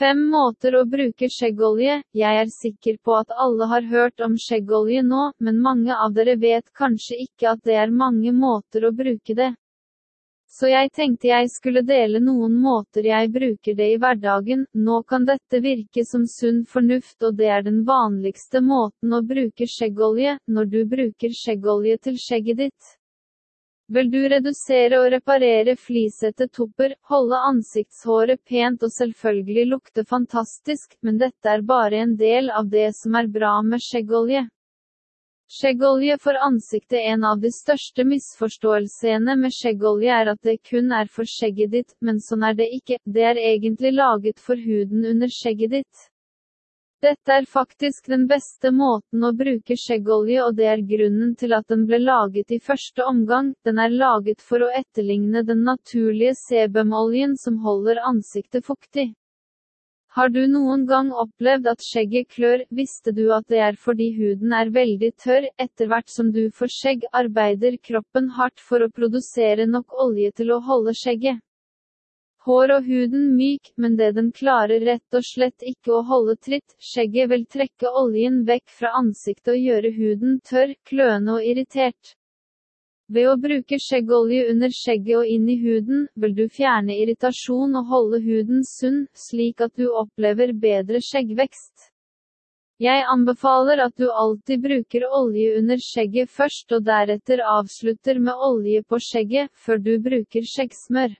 Fem måter å bruke skjeggolje. Jeg er sikker på at alle har hørt om skjeggolje nå, men mange av dere vet kanskje ikke at det er mange måter å bruke det. Så jeg tenkte jeg skulle dele noen måter jeg bruker det i hverdagen. Nå kan dette virke som sunn fornuft, og det er den vanligste måten å bruke skjeggolje, når du bruker skjeggolje til skjegget ditt. Vil du redusere og reparere flisete topper, holde ansiktshåret pent og selvfølgelig lukte fantastisk, men dette er bare en del av det som er bra med skjeggolje. Skjeggolje for ansiktet En av de største misforståelsene med skjeggolje er at det kun er for skjegget ditt, men sånn er det ikke, det er egentlig laget for huden under skjegget ditt. Dette er faktisk den beste måten å bruke skjeggolje og det er grunnen til at den ble laget i første omgang, den er laget for å etterligne den naturlige sebumoljen som holder ansiktet fuktig. Har du noen gang opplevd at skjegget klør, visste du at det er fordi huden er veldig tørr, etter hvert som du får skjegg, arbeider kroppen hardt for å produsere nok olje til å holde skjegget. Hår og huden myk, men det den klarer rett og slett ikke å holde tritt. Skjegget vil trekke oljen vekk fra ansiktet og gjøre huden tørr, kløende og irritert. Ved å bruke skjeggolje under skjegget og inn i huden, vil du fjerne irritasjon og holde huden sunn, slik at du opplever bedre skjeggvekst. Jeg anbefaler at du alltid bruker olje under skjegget først og deretter avslutter med olje på skjegget, før du bruker skjeggsmør.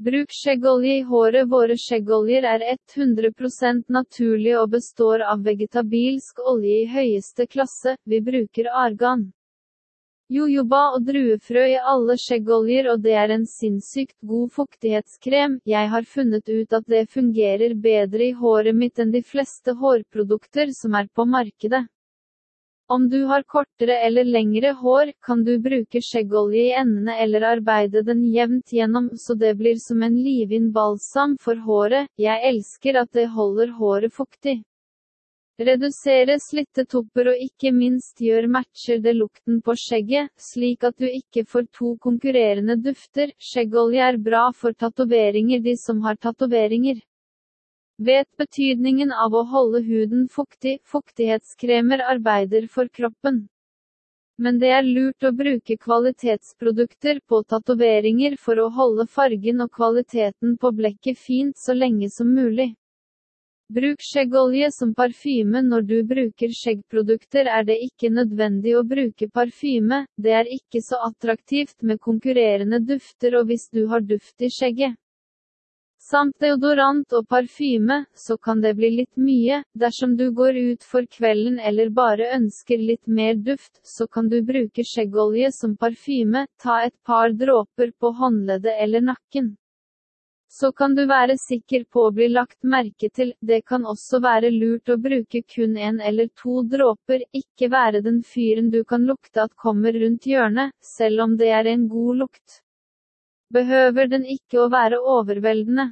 Bruk skjeggolje i håret Våre skjeggoljer er 100% naturlige og består av vegetabilsk olje i høyeste klasse, vi bruker argan. Jojoba og druefrø i alle skjeggoljer og det er en sinnssykt god fuktighetskrem, jeg har funnet ut at det fungerer bedre i håret mitt enn de fleste hårprodukter som er på markedet. Om du har kortere eller lengre hår, kan du bruke skjeggolje i endene eller arbeide den jevnt gjennom så det blir som en livin balsam for håret. Jeg elsker at det holder håret fuktig. Redusere slittetopper og ikke minst gjør matcher det lukten på skjegget, slik at du ikke får to konkurrerende dufter. Skjeggolje er bra for tatoveringer de som har tatoveringer. Vet betydningen av å holde huden fuktig, fuktighetskremer arbeider for kroppen. Men det er lurt å bruke kvalitetsprodukter på tatoveringer for å holde fargen og kvaliteten på blekket fint så lenge som mulig. Bruk skjeggolje som parfyme Når du bruker skjeggprodukter er det ikke nødvendig å bruke parfyme, det er ikke så attraktivt med konkurrerende dufter og hvis du har duft i skjegget samt deodorant og parfyme, så kan det bli litt mye. Dersom du går ut for kvelden eller bare ønsker litt mer duft, så kan du bruke skjeggolje som parfyme, ta et par dråper på håndleddet eller nakken. Så kan du være sikker på å bli lagt merke til, det kan også være lurt å bruke kun en eller to dråper, ikke være den fyren du kan lukte at kommer rundt hjørnet, selv om det er en god lukt behøver den ikke å være overveldende.